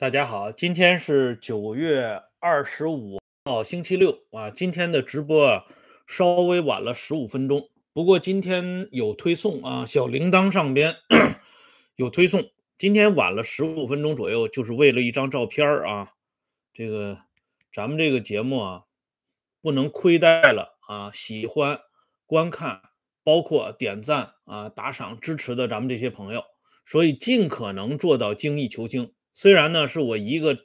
大家好，今天是九月二十五号，星期六啊。今天的直播啊，稍微晚了十五分钟，不过今天有推送啊，小铃铛上边 有推送。今天晚了十五分钟左右，就是为了一张照片啊。这个咱们这个节目啊，不能亏待了啊，喜欢观看，包括点赞啊、打赏支持的咱们这些朋友，所以尽可能做到精益求精。虽然呢是我一个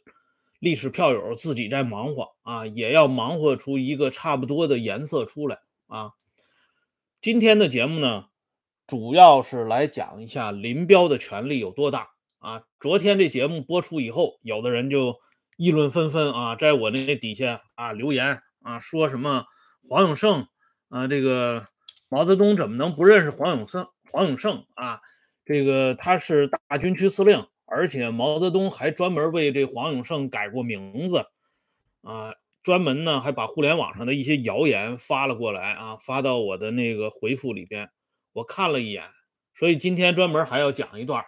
历史票友自己在忙活啊，也要忙活出一个差不多的颜色出来啊。今天的节目呢，主要是来讲一下林彪的权力有多大啊。昨天这节目播出以后，有的人就议论纷纷啊，在我那底下啊留言啊，说什么黄永胜啊，这个毛泽东怎么能不认识黄永胜？黄永胜啊，这个他是大军区司令。而且毛泽东还专门为这黄永胜改过名字，啊，专门呢还把互联网上的一些谣言发了过来啊，发到我的那个回复里边，我看了一眼，所以今天专门还要讲一段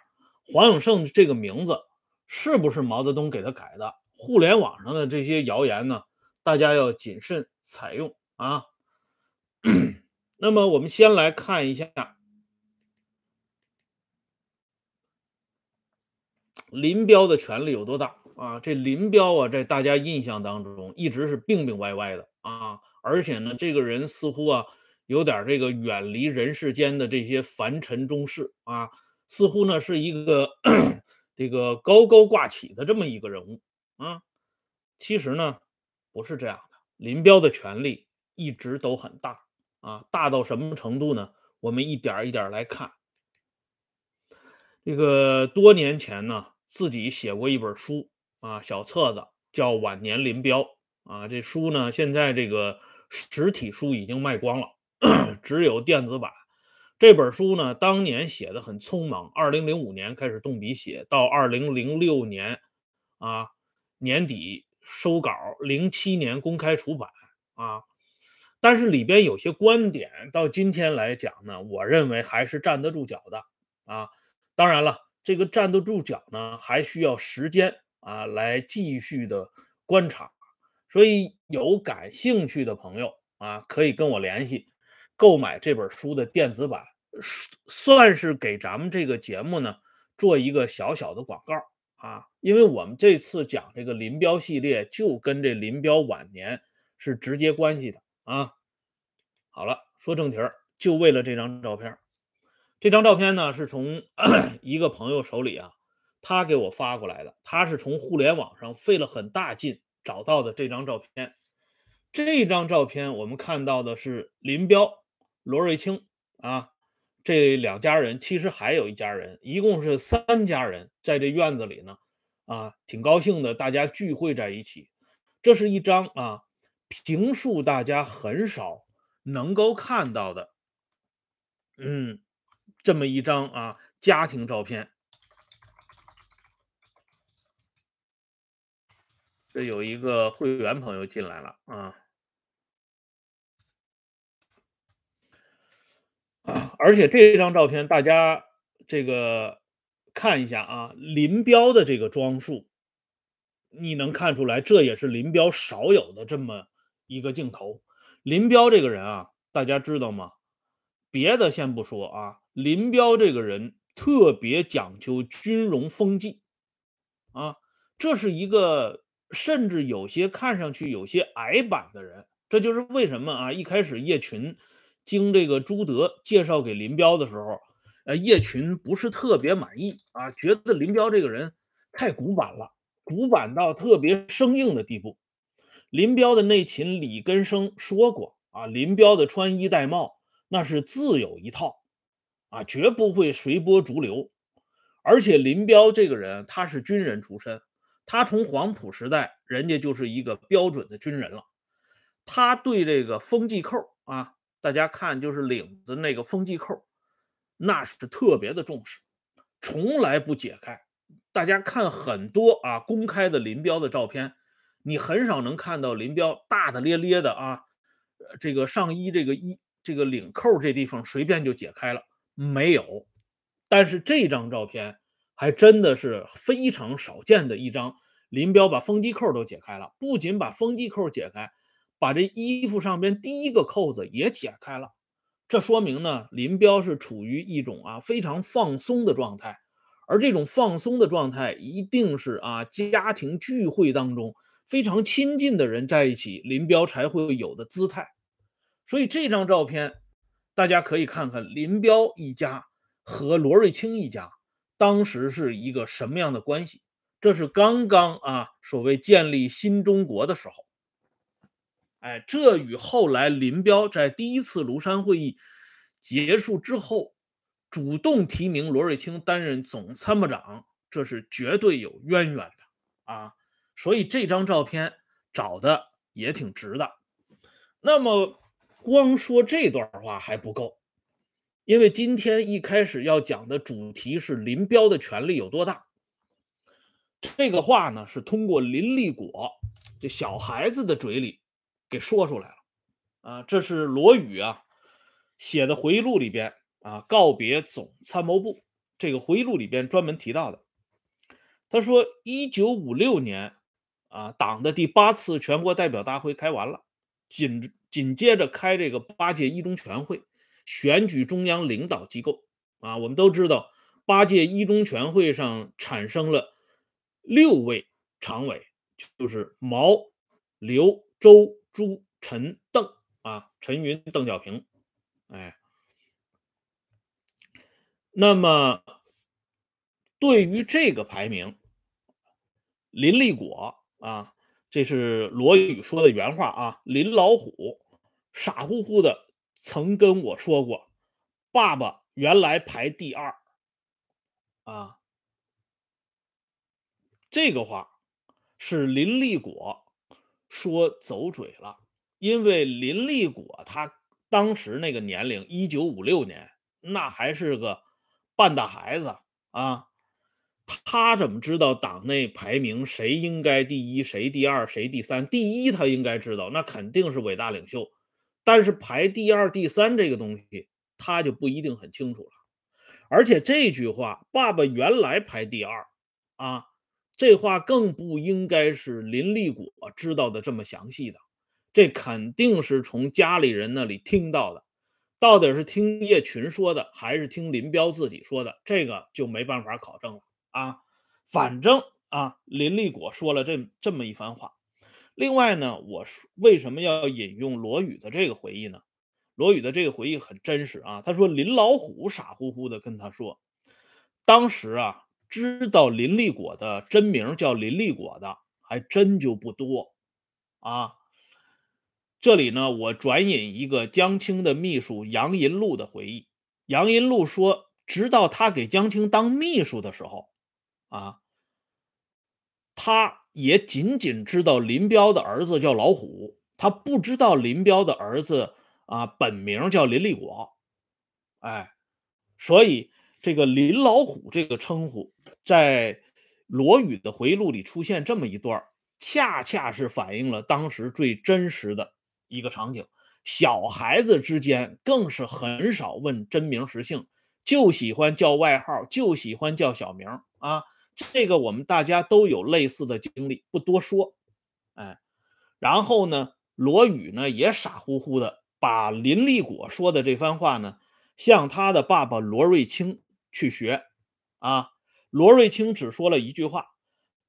黄永胜这个名字是不是毛泽东给他改的？互联网上的这些谣言呢，大家要谨慎采用啊。那么我们先来看一下。林彪的权力有多大啊？这林彪啊，在大家印象当中一直是病病歪歪的啊，而且呢，这个人似乎啊，有点这个远离人世间的这些凡尘中事啊，似乎呢是一个 这个高高挂起的这么一个人物啊。其实呢，不是这样的，林彪的权力一直都很大啊，大到什么程度呢？我们一点一点来看。这个多年前呢。自己写过一本书啊，小册子叫《晚年林彪》啊。这书呢，现在这个实体书已经卖光了，只有电子版。这本书呢，当年写的很匆忙，二零零五年开始动笔写，到二零零六年啊年底收稿，零七年公开出版啊。但是里边有些观点，到今天来讲呢，我认为还是站得住脚的啊。当然了。这个站得住脚呢，还需要时间啊，来继续的观察。所以有感兴趣的朋友啊，可以跟我联系，购买这本书的电子版，算是给咱们这个节目呢做一个小小的广告啊。因为我们这次讲这个林彪系列，就跟这林彪晚年是直接关系的啊。好了，说正题儿，就为了这张照片。这张照片呢，是从 一个朋友手里啊，他给我发过来的。他是从互联网上费了很大劲找到的这张照片。这张照片我们看到的是林彪、罗瑞卿啊，这两家人，其实还有一家人，一共是三家人在这院子里呢，啊，挺高兴的，大家聚会在一起。这是一张啊，平数大家很少能够看到的，嗯。这么一张啊家庭照片，这有一个会员朋友进来了啊！而且这张照片大家这个看一下啊，林彪的这个装束，你能看出来，这也是林彪少有的这么一个镜头。林彪这个人啊，大家知道吗？别的先不说啊。林彪这个人特别讲究军容风纪，啊，这是一个甚至有些看上去有些矮板的人。这就是为什么啊，一开始叶群经这个朱德介绍给林彪的时候，呃，叶群不是特别满意啊，觉得林彪这个人太古板了，古板到特别生硬的地步。林彪的内勤李根生说过啊，林彪的穿衣戴帽那是自有一套。啊，绝不会随波逐流，而且林彪这个人他是军人出身，他从黄埔时代人家就是一个标准的军人了。他对这个风纪扣啊，大家看就是领子那个风纪扣，那是特别的重视，从来不解开。大家看很多啊公开的林彪的照片，你很少能看到林彪大大咧咧的啊，这个上衣这个衣这个领扣这地方随便就解开了。没有，但是这张照片还真的是非常少见的一张。林彪把风机扣都解开了，不仅把风机扣解开，把这衣服上边第一个扣子也解开了。这说明呢，林彪是处于一种啊非常放松的状态，而这种放松的状态一定是啊家庭聚会当中非常亲近的人在一起，林彪才会有的姿态。所以这张照片，大家可以看看林彪一家和罗瑞卿一家当时是一个什么样的关系。这是刚刚啊，所谓建立新中国的时候，哎，这与后来林彪在第一次庐山会议结束之后，主动提名罗瑞卿担任总参谋长，这是绝对有渊源的啊。所以这张照片找的也挺值的。那么，光说这段话还不够，因为今天一开始要讲的主题是林彪的权力有多大。这个话呢，是通过林立果这小孩子的嘴里给说出来了啊。这是罗宇啊写的回忆录里边啊告别总参谋部这个回忆录里边专门提到的。他说，一九五六年啊，党的第八次全国代表大会开完了，紧紧接着开这个八届一中全会，选举中央领导机构啊。我们都知道，八届一中全会上产生了。六位常委就是毛、刘、周、朱、陈、邓啊，陈云、邓小平，哎，那么对于这个排名，林立果啊，这是罗宇说的原话啊，林老虎傻乎乎的曾跟我说过，爸爸原来排第二啊。这个话是林立果说走嘴了，因为林立果他当时那个年龄，一九五六年，那还是个半大孩子啊，他怎么知道党内排名谁应该第一，谁第二，谁第三？第一他应该知道，那肯定是伟大领袖，但是排第二、第三这个东西，他就不一定很清楚了。而且这句话，爸爸原来排第二啊。这话更不应该是林立果知道的这么详细的，这肯定是从家里人那里听到的，到底是听叶群说的，还是听林彪自己说的，这个就没办法考证了啊。反正啊，林立果说了这这么一番话。另外呢，我为什么要引用罗宇的这个回忆呢？罗宇的这个回忆很真实啊，他说林老虎傻乎乎的跟他说，当时啊。知道林立果的真名叫林立果的还真就不多啊。这里呢，我转引一个江青的秘书杨银禄的回忆。杨银禄说，直到他给江青当秘书的时候，啊，他也仅仅知道林彪的儿子叫老虎，他不知道林彪的儿子啊本名叫林立果。哎，所以这个林老虎这个称呼。在罗宇的回忆录里出现这么一段，恰恰是反映了当时最真实的一个场景。小孩子之间更是很少问真名实姓，就喜欢叫外号，就喜欢叫小名啊。这个我们大家都有类似的经历，不多说。哎，然后呢，罗宇呢也傻乎乎的把林立果说的这番话呢，向他的爸爸罗瑞卿去学啊。罗瑞卿只说了一句话：“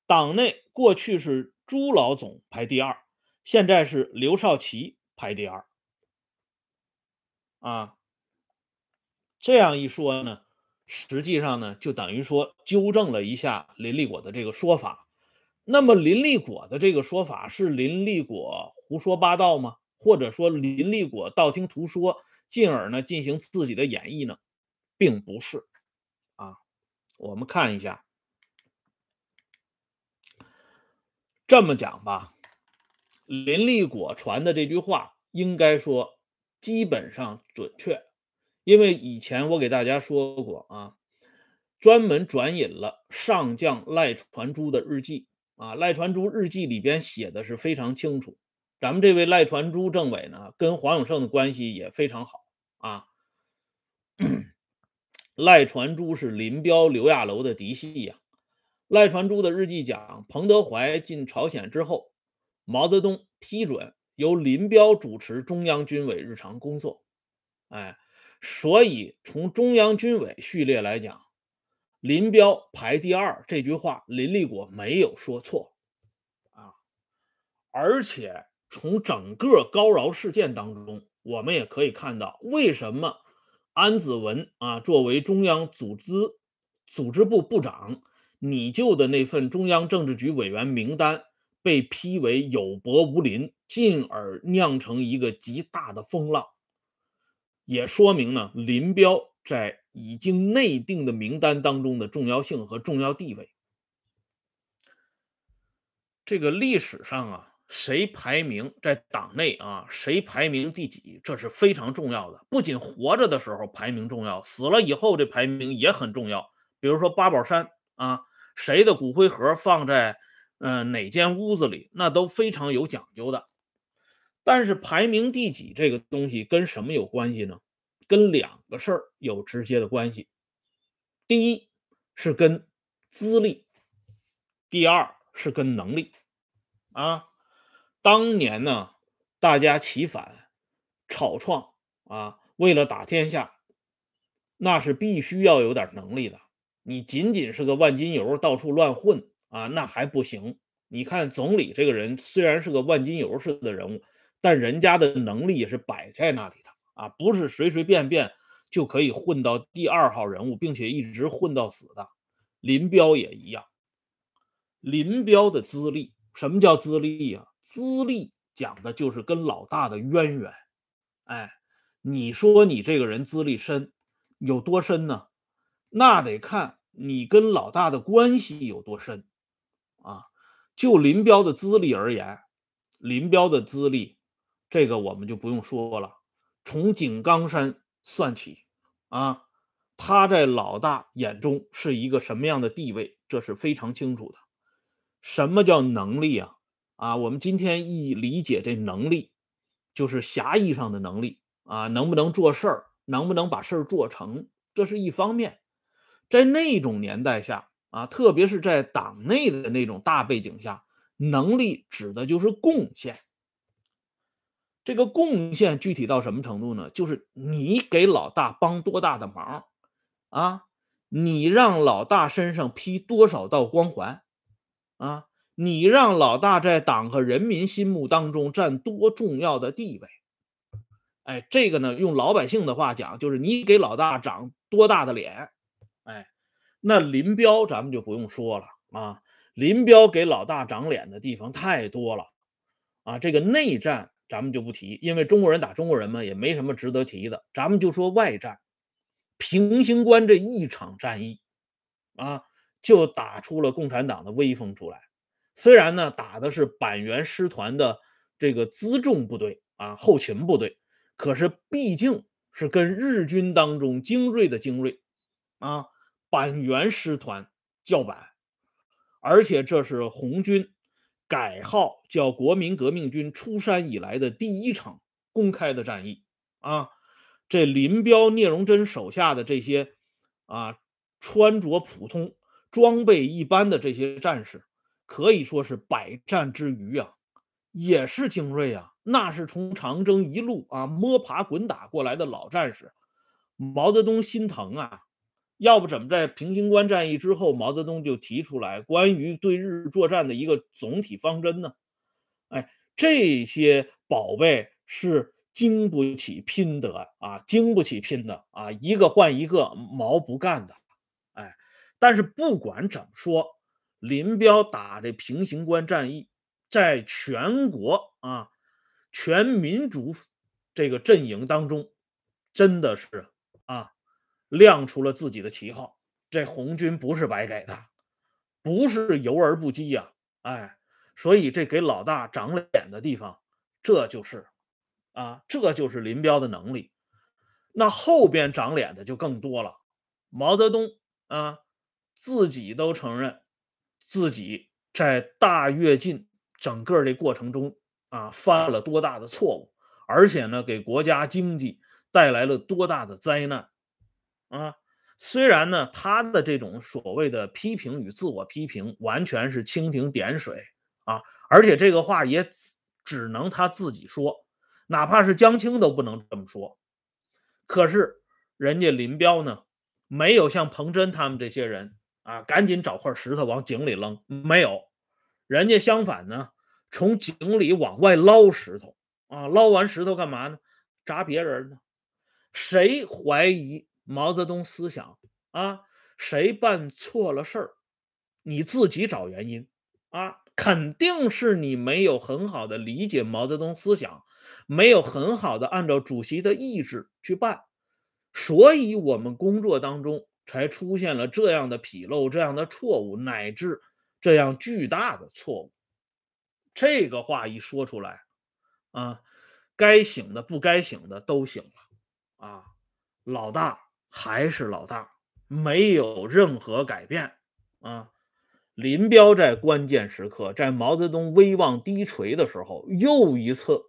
党内过去是朱老总排第二，现在是刘少奇排第二。”啊，这样一说呢，实际上呢，就等于说纠正了一下林立果的这个说法。那么，林立果的这个说法是林立果胡说八道吗？或者说林立果道听途说，进而呢进行自己的演绎呢？并不是。啊我们看一下，这么讲吧，林立果传的这句话，应该说基本上准确，因为以前我给大家说过啊，专门转引了上将赖传珠的日记啊，赖传珠日记里边写的是非常清楚，咱们这位赖传珠政委呢，跟黄永胜的关系也非常好啊。赖传珠是林彪、刘亚楼的嫡系呀。赖传珠的日记讲，彭德怀进朝鲜之后，毛泽东批准由林彪主持中央军委日常工作。哎，所以从中央军委序列来讲，林彪排第二，这句话林立果没有说错啊。而且从整个高饶事件当中，我们也可以看到，为什么安子文啊作为中央组织组织部部长。拟就的那份中央政治局委员名单被批为有薄无邻，进而酿成一个极大的风浪，也说明呢林彪在已经内定的名单当中的重要性和重要地位。这个历史上啊，谁排名在党内啊，谁排名第几，这是非常重要的。不仅活着的时候排名重要，死了以后这排名也很重要。比如说八宝山。啊，谁的骨灰盒放在嗯哪间屋子里，那都非常有讲究的。但是排名第几这个东西跟什么有关系呢？跟两个事儿有直接的关系。第一是跟资历，第二是跟能力。啊，当年呢，大家起反、炒创啊，为了打天下，那是必须要有点能力的。你仅仅是个万金油，到处乱混啊，那还不行。你看总理这个人，虽然是个万金油似的人物，但人家的能力也是摆在那里的啊，不是随随便便就可以混到第二号人物，并且一直混到死的。林彪也一样。林彪的资历，什么叫资历呀？资历讲的就是跟老大的渊源。哎，你说你这个人资历深有多深呢？那得看你跟老大的关系有多深啊！就林彪的资历而言，林彪的资历，这个我们就不用说了。从井冈山算起啊，他在老大眼中是一个什么样的地位，这是非常清楚的。什么叫能力啊？啊，我们今天一理解这能力，就是狭义上的能力啊，能不能做事儿，能不能把事儿做成，这是一方面。在那种年代下啊，特别是在党内的那种大背景下，能力指的就是贡献。这个贡献具体到什么程度呢？就是你给老大帮多大的忙啊，你让老大身上披多少道光环啊，你让老大在党和人民心目当中占多重要的地位。哎，这个呢，用老百姓的话讲，就是你给老大长多大的脸。哎，那林彪咱们就不用说了啊，林彪给老大长脸的地方太多了啊。这个内战咱们就不提，因为中国人打中国人嘛，也没什么值得提的。咱们就说外战，平型关这一场战役啊，就打出了共产党的威风出来。虽然呢，打的是板垣师团的这个辎重部队啊，后勤部队，可是毕竟是跟日军当中精锐的精锐啊。板垣师团叫板，而且这是红军改号叫国民革命军出山以来的第一场公开的战役啊！这林彪、聂荣臻手下的这些啊，穿着普通、装备一般的这些战士，可以说是百战之余啊，也是精锐啊！那是从长征一路啊摸爬滚打过来的老战士，毛泽东心疼啊！要不怎么在平型关战役之后，毛泽东就提出来关于对日作战的一个总体方针呢？哎，这些宝贝是经不起拼的啊，经不起拼的啊，一个换一个，毛不干的。哎，但是不管怎么说，林彪打的平型关战役，在全国啊，全民族这个阵营当中，真的是啊。亮出了自己的旗号，这红军不是白给的，不是游而不击呀！哎，所以这给老大长脸的地方，这就是啊，这就是林彪的能力。那后边长脸的就更多了。毛泽东啊，自己都承认自己在大跃进整个这过程中啊，犯了多大的错误，而且呢，给国家经济带来了多大的灾难。啊，虽然呢，他的这种所谓的批评与自我批评，完全是蜻蜓点水啊，而且这个话也只能他自己说，哪怕是江青都不能这么说。可是人家林彪呢，没有像彭真他们这些人啊，赶紧找块石头往井里扔，没有，人家相反呢，从井里往外捞石头啊，捞完石头干嘛呢？砸别人呢？谁怀疑？毛泽东思想啊，谁办错了事儿，你自己找原因啊，肯定是你没有很好的理解毛泽东思想，没有很好的按照主席的意志去办，所以我们工作当中才出现了这样的纰漏、这样的错误，乃至这样巨大的错误。这个话一说出来啊，该醒的不该醒的都醒了啊，老大。还是老大，没有任何改变啊！林彪在关键时刻，在毛泽东威望低垂的时候，又一次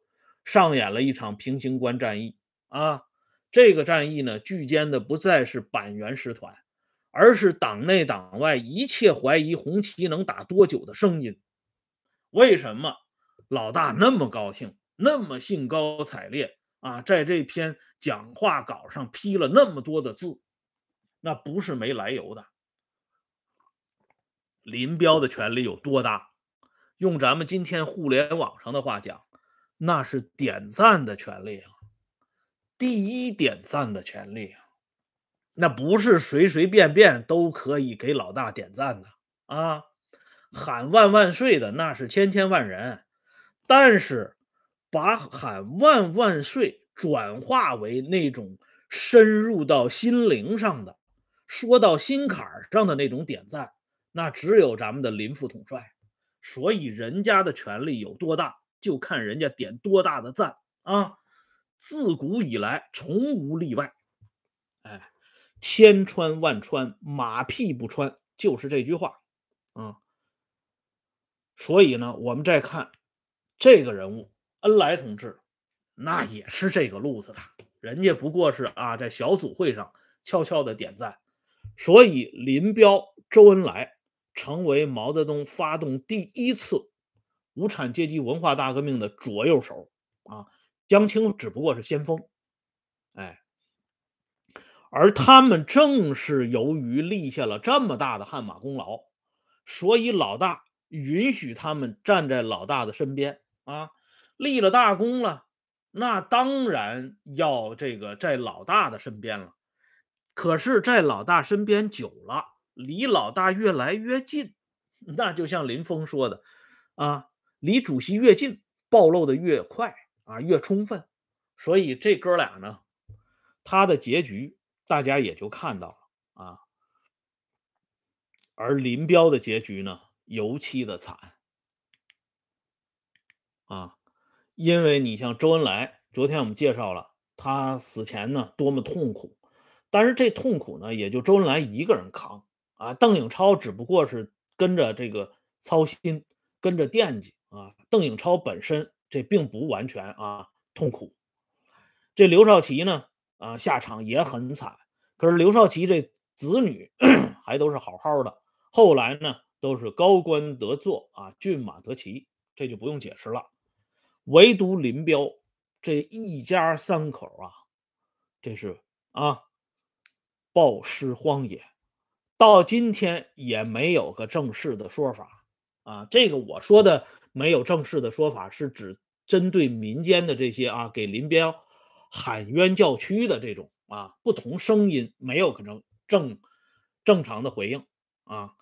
上演了一场平型关战役啊！这个战役呢，聚歼的不再是板垣师团，而是党内党外一切怀疑红旗能打多久的声音。为什么老大那么高兴，那么兴高采烈？啊，在这篇讲话稿上批了那么多的字，那不是没来由的。林彪的权力有多大？用咱们今天互联网上的话讲，那是点赞的权利啊，第一点赞的权利啊，那不是随随便便都可以给老大点赞的啊。喊万万岁的那是千千万人，但是。把喊万万岁转化为那种深入到心灵上的、说到心坎上的那种点赞，那只有咱们的林副统帅。所以人家的权力有多大，就看人家点多大的赞啊！自古以来从无例外。哎，千穿万穿，马屁不穿，就是这句话啊。所以呢，我们再看这个人物。恩来同志，那也是这个路子的，人家不过是啊，在小组会上悄悄的点赞，所以林彪、周恩来成为毛泽东发动第一次无产阶级文化大革命的左右手啊，江青只不过是先锋，哎，而他们正是由于立下了这么大的汗马功劳，所以老大允许他们站在老大的身边啊。立了大功了，那当然要这个在老大的身边了。可是，在老大身边久了，离老大越来越近，那就像林峰说的啊，离主席越近，暴露的越快啊，越充分。所以这哥俩呢，他的结局大家也就看到了啊。而林彪的结局呢，尤其的惨啊。因为你像周恩来，昨天我们介绍了他死前呢多么痛苦，但是这痛苦呢也就周恩来一个人扛啊，邓颖超只不过是跟着这个操心，跟着惦记啊。邓颖超本身这并不完全啊痛苦，这刘少奇呢啊下场也很惨，可是刘少奇这子女 还都是好好的，后来呢都是高官得坐啊，骏马得骑，这就不用解释了。唯独林彪这一家三口啊，这是啊，暴尸荒野，到今天也没有个正式的说法啊。这个我说的没有正式的说法，是指针对民间的这些啊，给林彪喊冤叫屈的这种啊不同声音，没有可能正正常的回应啊。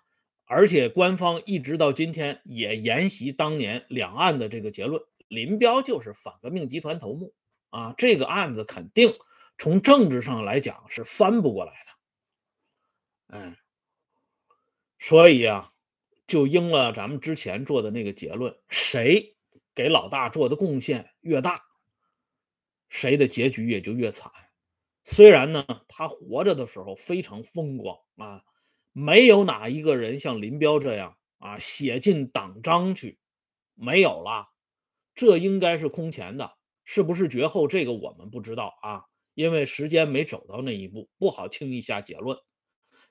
而且官方一直到今天也沿袭当年两岸的这个结论。林彪就是反革命集团头目啊，这个案子肯定从政治上来讲是翻不过来的，嗯，所以啊，就应了咱们之前做的那个结论：谁给老大做的贡献越大，谁的结局也就越惨。虽然呢，他活着的时候非常风光啊，没有哪一个人像林彪这样啊写进党章去，没有了。这应该是空前的，是不是绝后？这个我们不知道啊，因为时间没走到那一步，不好轻易下结论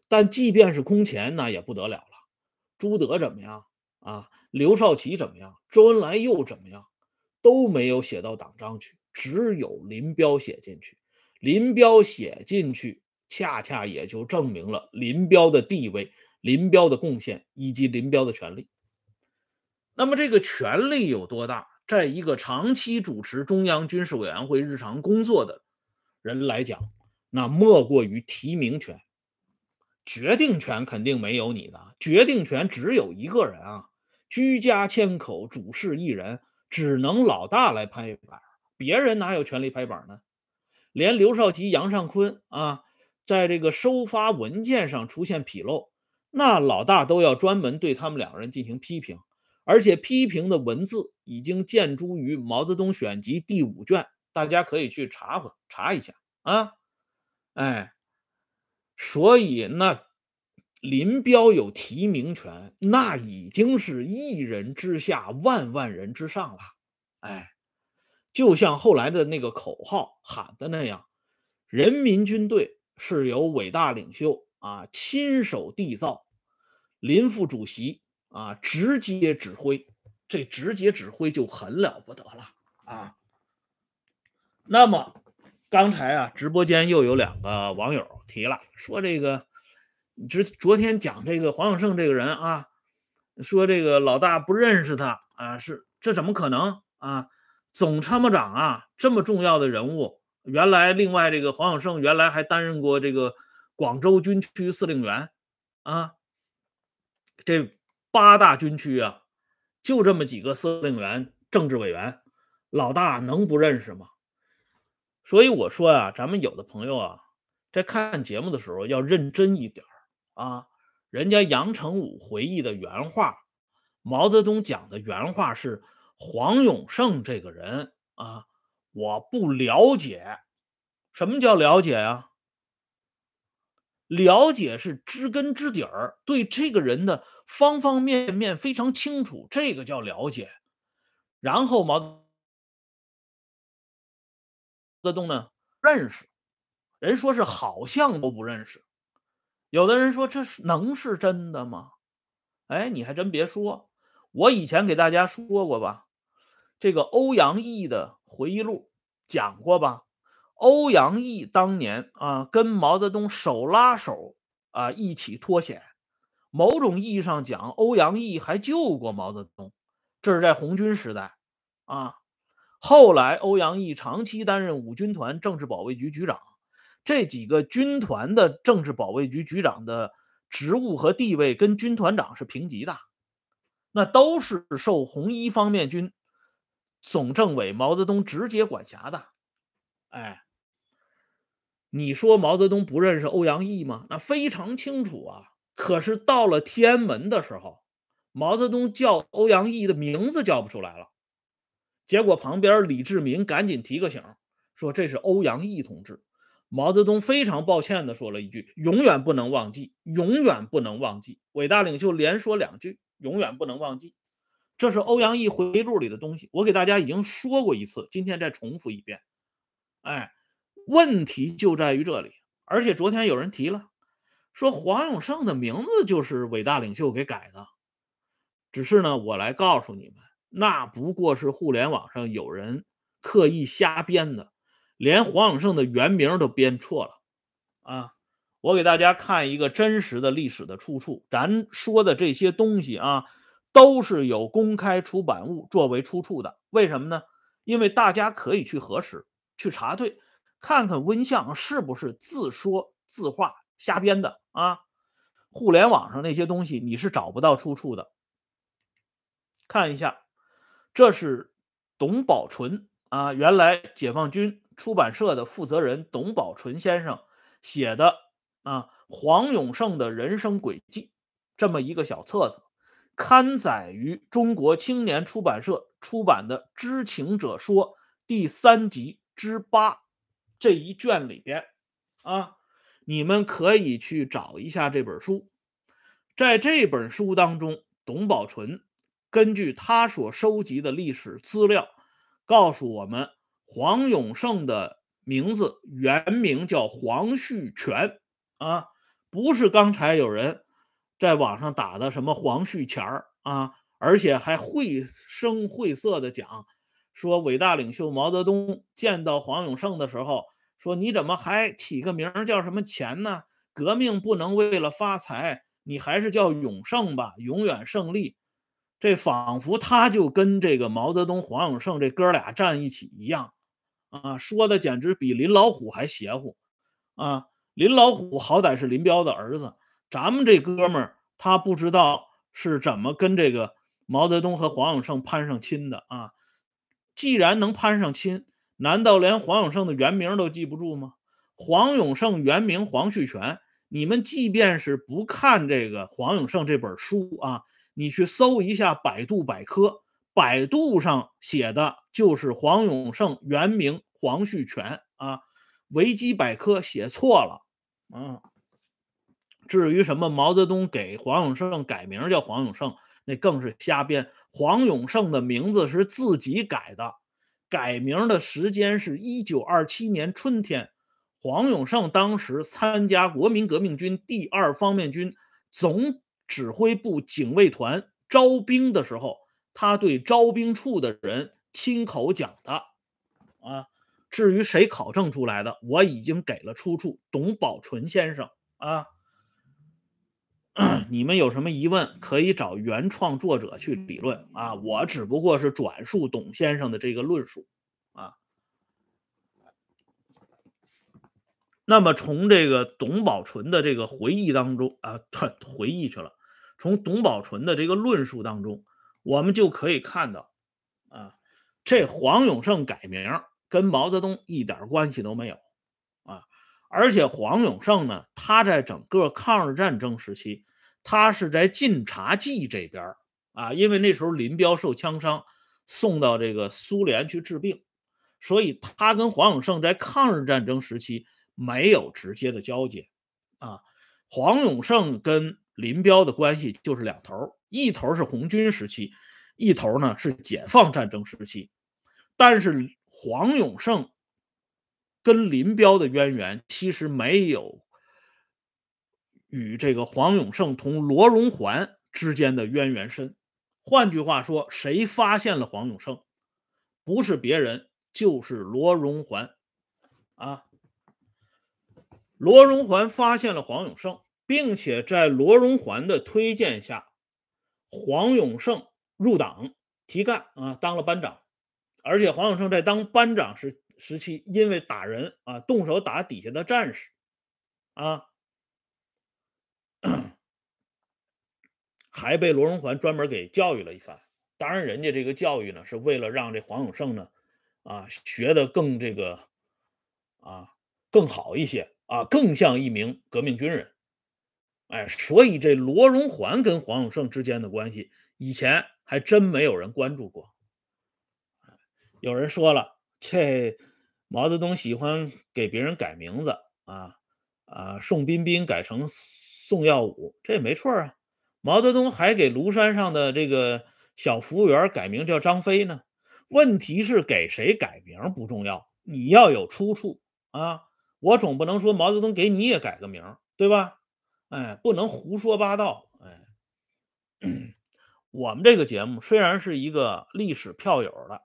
但即便是空前，那也不得了了。朱德怎么样啊？刘少奇怎么样？周恩来又怎么样？都没有写到党章去，只有林彪写进去。林彪写进去，恰恰也就证明了林彪的地位、林彪的贡献以及林彪的权利。那么这个权力有多大？在一个长期主持中央军事委员会日常工作的人来讲，那莫过于提名权。决定权肯定没有你的，决定权只有一个人啊，居家千口，主事一人，只能老大来拍板，别人哪有权利拍板呢？连刘少奇、杨尚昆啊，在这个收发文件上出现纰漏，那老大都要专门对他们两个人进行批评，而且批评的文字已经见诸于《毛泽东选集》第五卷，大家可以去查查一下啊，哎。所以，那林彪有提名权，那已经是一人之下，万万人之上了。哎，就像后来的那个口号喊的那样：“人民军队是由伟大领袖啊亲手缔造，林副主席啊直接指挥，这直接指挥就很了不得了啊。”那么。刚才啊，直播间又有两个网友提了，说这个，昨昨天讲这个黄永胜这个人啊，说这个老大不认识他啊，是这怎么可能啊？总参谋长啊，这么重要的人物，原来另外这个黄永胜原来还担任过这个广州军区司令员啊，这八大军区啊，就这么几个司令员、政治委员，老大能不认识吗？所以我说呀，咱们有的朋友啊，在看节目的时候要认真一点啊。人家杨成武回忆的原话，毛泽东讲的原话是：黄永胜这个人啊，我不了解。什么叫了解呀？了解是知根知底儿，对这个人的方方面面非常清楚，这个叫了解。然后毛。泽东呢？认识人说是好像都不认识，有的人说这是能是真的吗？哎，你还真别说，我以前给大家说过吧，这个欧阳毅的回忆录讲过吧？欧阳毅当年啊，跟毛泽东手拉手啊一起脱险，某种意义上讲，欧阳毅还救过毛泽东，这是在红军时代啊。后来，欧阳毅长期担任五军团政治保卫局局长，这几个军团的政治保卫局局长的职务和地位跟军团长是平级的，那都是受红一方面军总政委毛泽东直接管辖的。哎，你说毛泽东不认识欧阳毅吗？那非常清楚啊。可是到了天安门的时候，毛泽东叫欧阳毅的名字叫不出来了。结果旁边李志民赶紧提个醒，说这是欧阳毅同志。毛泽东非常抱歉地说了一句：“永远不能忘记，永远不能忘记。”伟大领袖连说两句：“永远不能忘记。”这是欧阳毅回忆录里的东西，我给大家已经说过一次，今天再重复一遍。哎，问题就在于这里。而且昨天有人提了，说黄永胜的名字就是伟大领袖给改的。只是呢，我来告诉你们。那不过是互联网上有人刻意瞎编的，连黄永胜的原名都编错了啊！我给大家看一个真实的历史的出处，咱说的这些东西啊，都是有公开出版物作为出处的。为什么呢？因为大家可以去核实、去查对，看看温相是不是自说自话、瞎编的啊！互联网上那些东西你是找不到出处的，看一下。这是董宝纯啊，原来解放军出版社的负责人董宝纯先生写的啊，黄永胜的人生轨迹这么一个小册子，刊载于中国青年出版社出版的《知情者说》第三集之八这一卷里边啊，你们可以去找一下这本书，在这本书当中，董宝纯。根据他所收集的历史资料，告诉我们，黄永胜的名字原名叫黄旭全啊，不是刚才有人在网上打的什么黄旭钱儿啊，而且还绘声绘色的讲说伟大领袖毛泽东见到黄永胜的时候说你怎么还起个名叫什么钱呢？革命不能为了发财，你还是叫永胜吧，永远胜利。这仿佛他就跟这个毛泽东、黄永胜这哥俩站一起一样啊，说的简直比林老虎还邪乎啊！林老虎好歹是林彪的儿子，咱们这哥们儿他不知道是怎么跟这个毛泽东和黄永胜攀上亲的啊！既然能攀上亲，难道连黄永胜的原名都记不住吗？黄永胜原名黄旭全，你们即便是不看这个黄永胜这本书啊，你去搜一下百度百科，百度上写的就是黄永胜原名黄旭全啊，维基百科写错了。啊，至于什么毛泽东给黄永胜改名叫黄永胜，那更是瞎编。黄永胜的名字是自己改的，改名的时间是一九二七年春天。黄永胜当时参加国民革命军第二方面军总指挥部警卫团招兵的时候，他对招兵处的人亲口讲的。啊。至于谁考证出来的，我已经给了出处，董宝纯先生啊。你们有什么疑问，可以找原创作者去理论啊。我只不过是转述董先生的这个论述啊。那么从这个董宝纯的这个回忆当中啊，他 回忆去了。从董宝纯的这个论述当中，我们就可以看到啊，这黄永胜改名。跟毛泽东一点关系都没有！而且黄永胜呢，他在整个抗日战争时期，他是在晋察冀这边啊，因为那时候林彪受枪伤，送到这个苏联去治病，所以他跟黄永胜在抗日战争时期没有直接的交接啊。黄永胜跟林彪的关系就是两头，一头是红军时期，一头呢是解放战争时期，但是。黄永胜跟林彪的渊源其实没有与这个黄永胜同罗荣桓之间的渊源深。换句话说，谁发现了黄永胜，不是别人，就是罗荣桓啊。罗荣桓发现了黄永胜，并且在罗荣桓的推荐下，黄永胜入党提干啊，当了班长。而且黄永胜在当班长时时期，因为打人啊，动手打底下的战士，啊，还被罗荣桓专门给教育了一番。当然，人家这个教育呢，是为了让这黄永胜呢，啊，学的更这个，啊，更好一些啊，更像一名革命军人。哎，所以这罗荣桓跟黄永胜之间的关系，以前还真没有人关注过。有人说了，这毛泽东喜欢给别人改名字啊啊，宋彬彬改成宋耀武，这也没错啊。毛泽东还给庐山上的这个小服务员改名叫张飞呢。问题是给谁改名不重要，你要有出处啊。我总不能说毛泽东给你也改个名，对吧？哎，不能胡说八道。哎，我们这个节目虽然是一个历史票友的。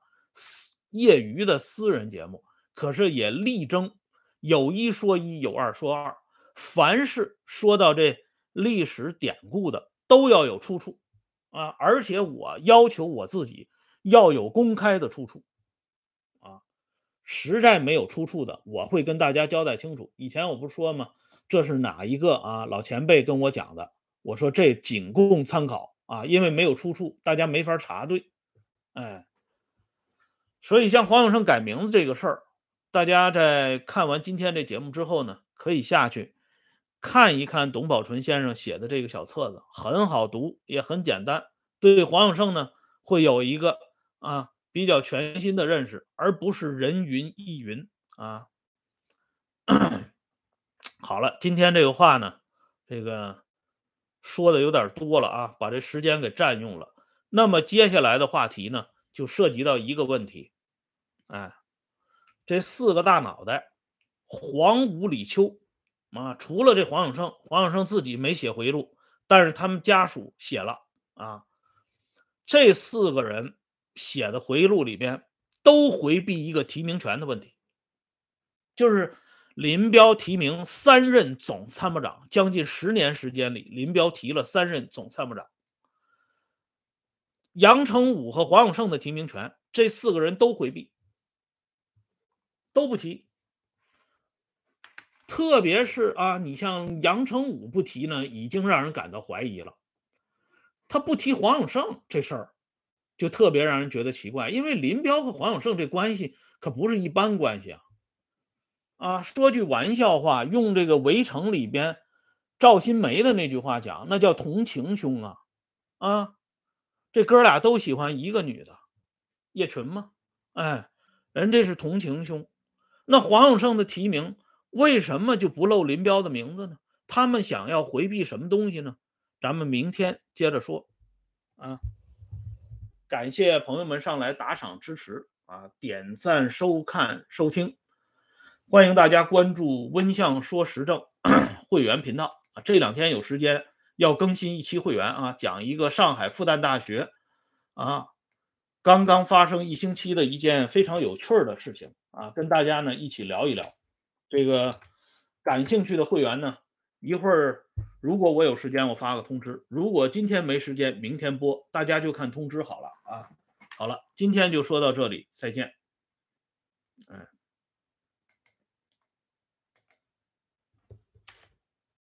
业余的私人节目，可是也力争有一说一，有二说二。凡是说到这历史典故的，都要有出处啊！而且我要求我自己要有公开的出处啊！实在没有出处的，我会跟大家交代清楚。以前我不是说吗？这是哪一个啊？老前辈跟我讲的，我说这仅供参考啊，因为没有出处，大家没法查对。哎。所以，像黄永胜改名字这个事儿，大家在看完今天这节目之后呢，可以下去看一看董宝纯先生写的这个小册子，很好读，也很简单，对黄永胜呢会有一个啊比较全新的认识，而不是人云亦云啊。好了，今天这个话呢，这个说的有点多了啊，把这时间给占用了。那么接下来的话题呢？就涉及到一个问题，哎，这四个大脑袋，黄、五、李、秋，啊，除了这黄永胜，黄永胜自己没写回忆录，但是他们家属写了啊。这四个人写的回忆录里边都回避一个提名权的问题，就是林彪提名三任总参谋长，将近十年时间里，林彪提了三任总参谋长。杨成武和黄永胜的提名权，这四个人都回避，都不提。特别是啊，你像杨成武不提呢，已经让人感到怀疑了。他不提黄永胜这事儿，就特别让人觉得奇怪，因为林彪和黄永胜这关系可不是一般关系啊！啊，说句玩笑话，用这个《围城》里边赵新梅的那句话讲，那叫同情兄啊！啊，这哥俩都喜欢一个女的，叶群吗？哎，人这是同情兄。那黄永胜的提名。为什么就不露林彪的名字呢？他们想要回避什么东西呢？咱们明天接着说。啊，感谢朋友们上来打赏支持啊，点赞、收看、收听，欢迎大家关注温相说时政 会员频道啊。这两天有时间要更新一期会员啊，讲一个上海复旦大学啊刚刚发生一星期的一件非常有趣儿的事情啊，跟大家呢一起聊一聊。这个感兴趣的会员呢，一会儿如果我有时间，我发个通知；如果今天没时间，明天播，大家就看通知好了啊。好了，今天就说到这里，再见。嗯。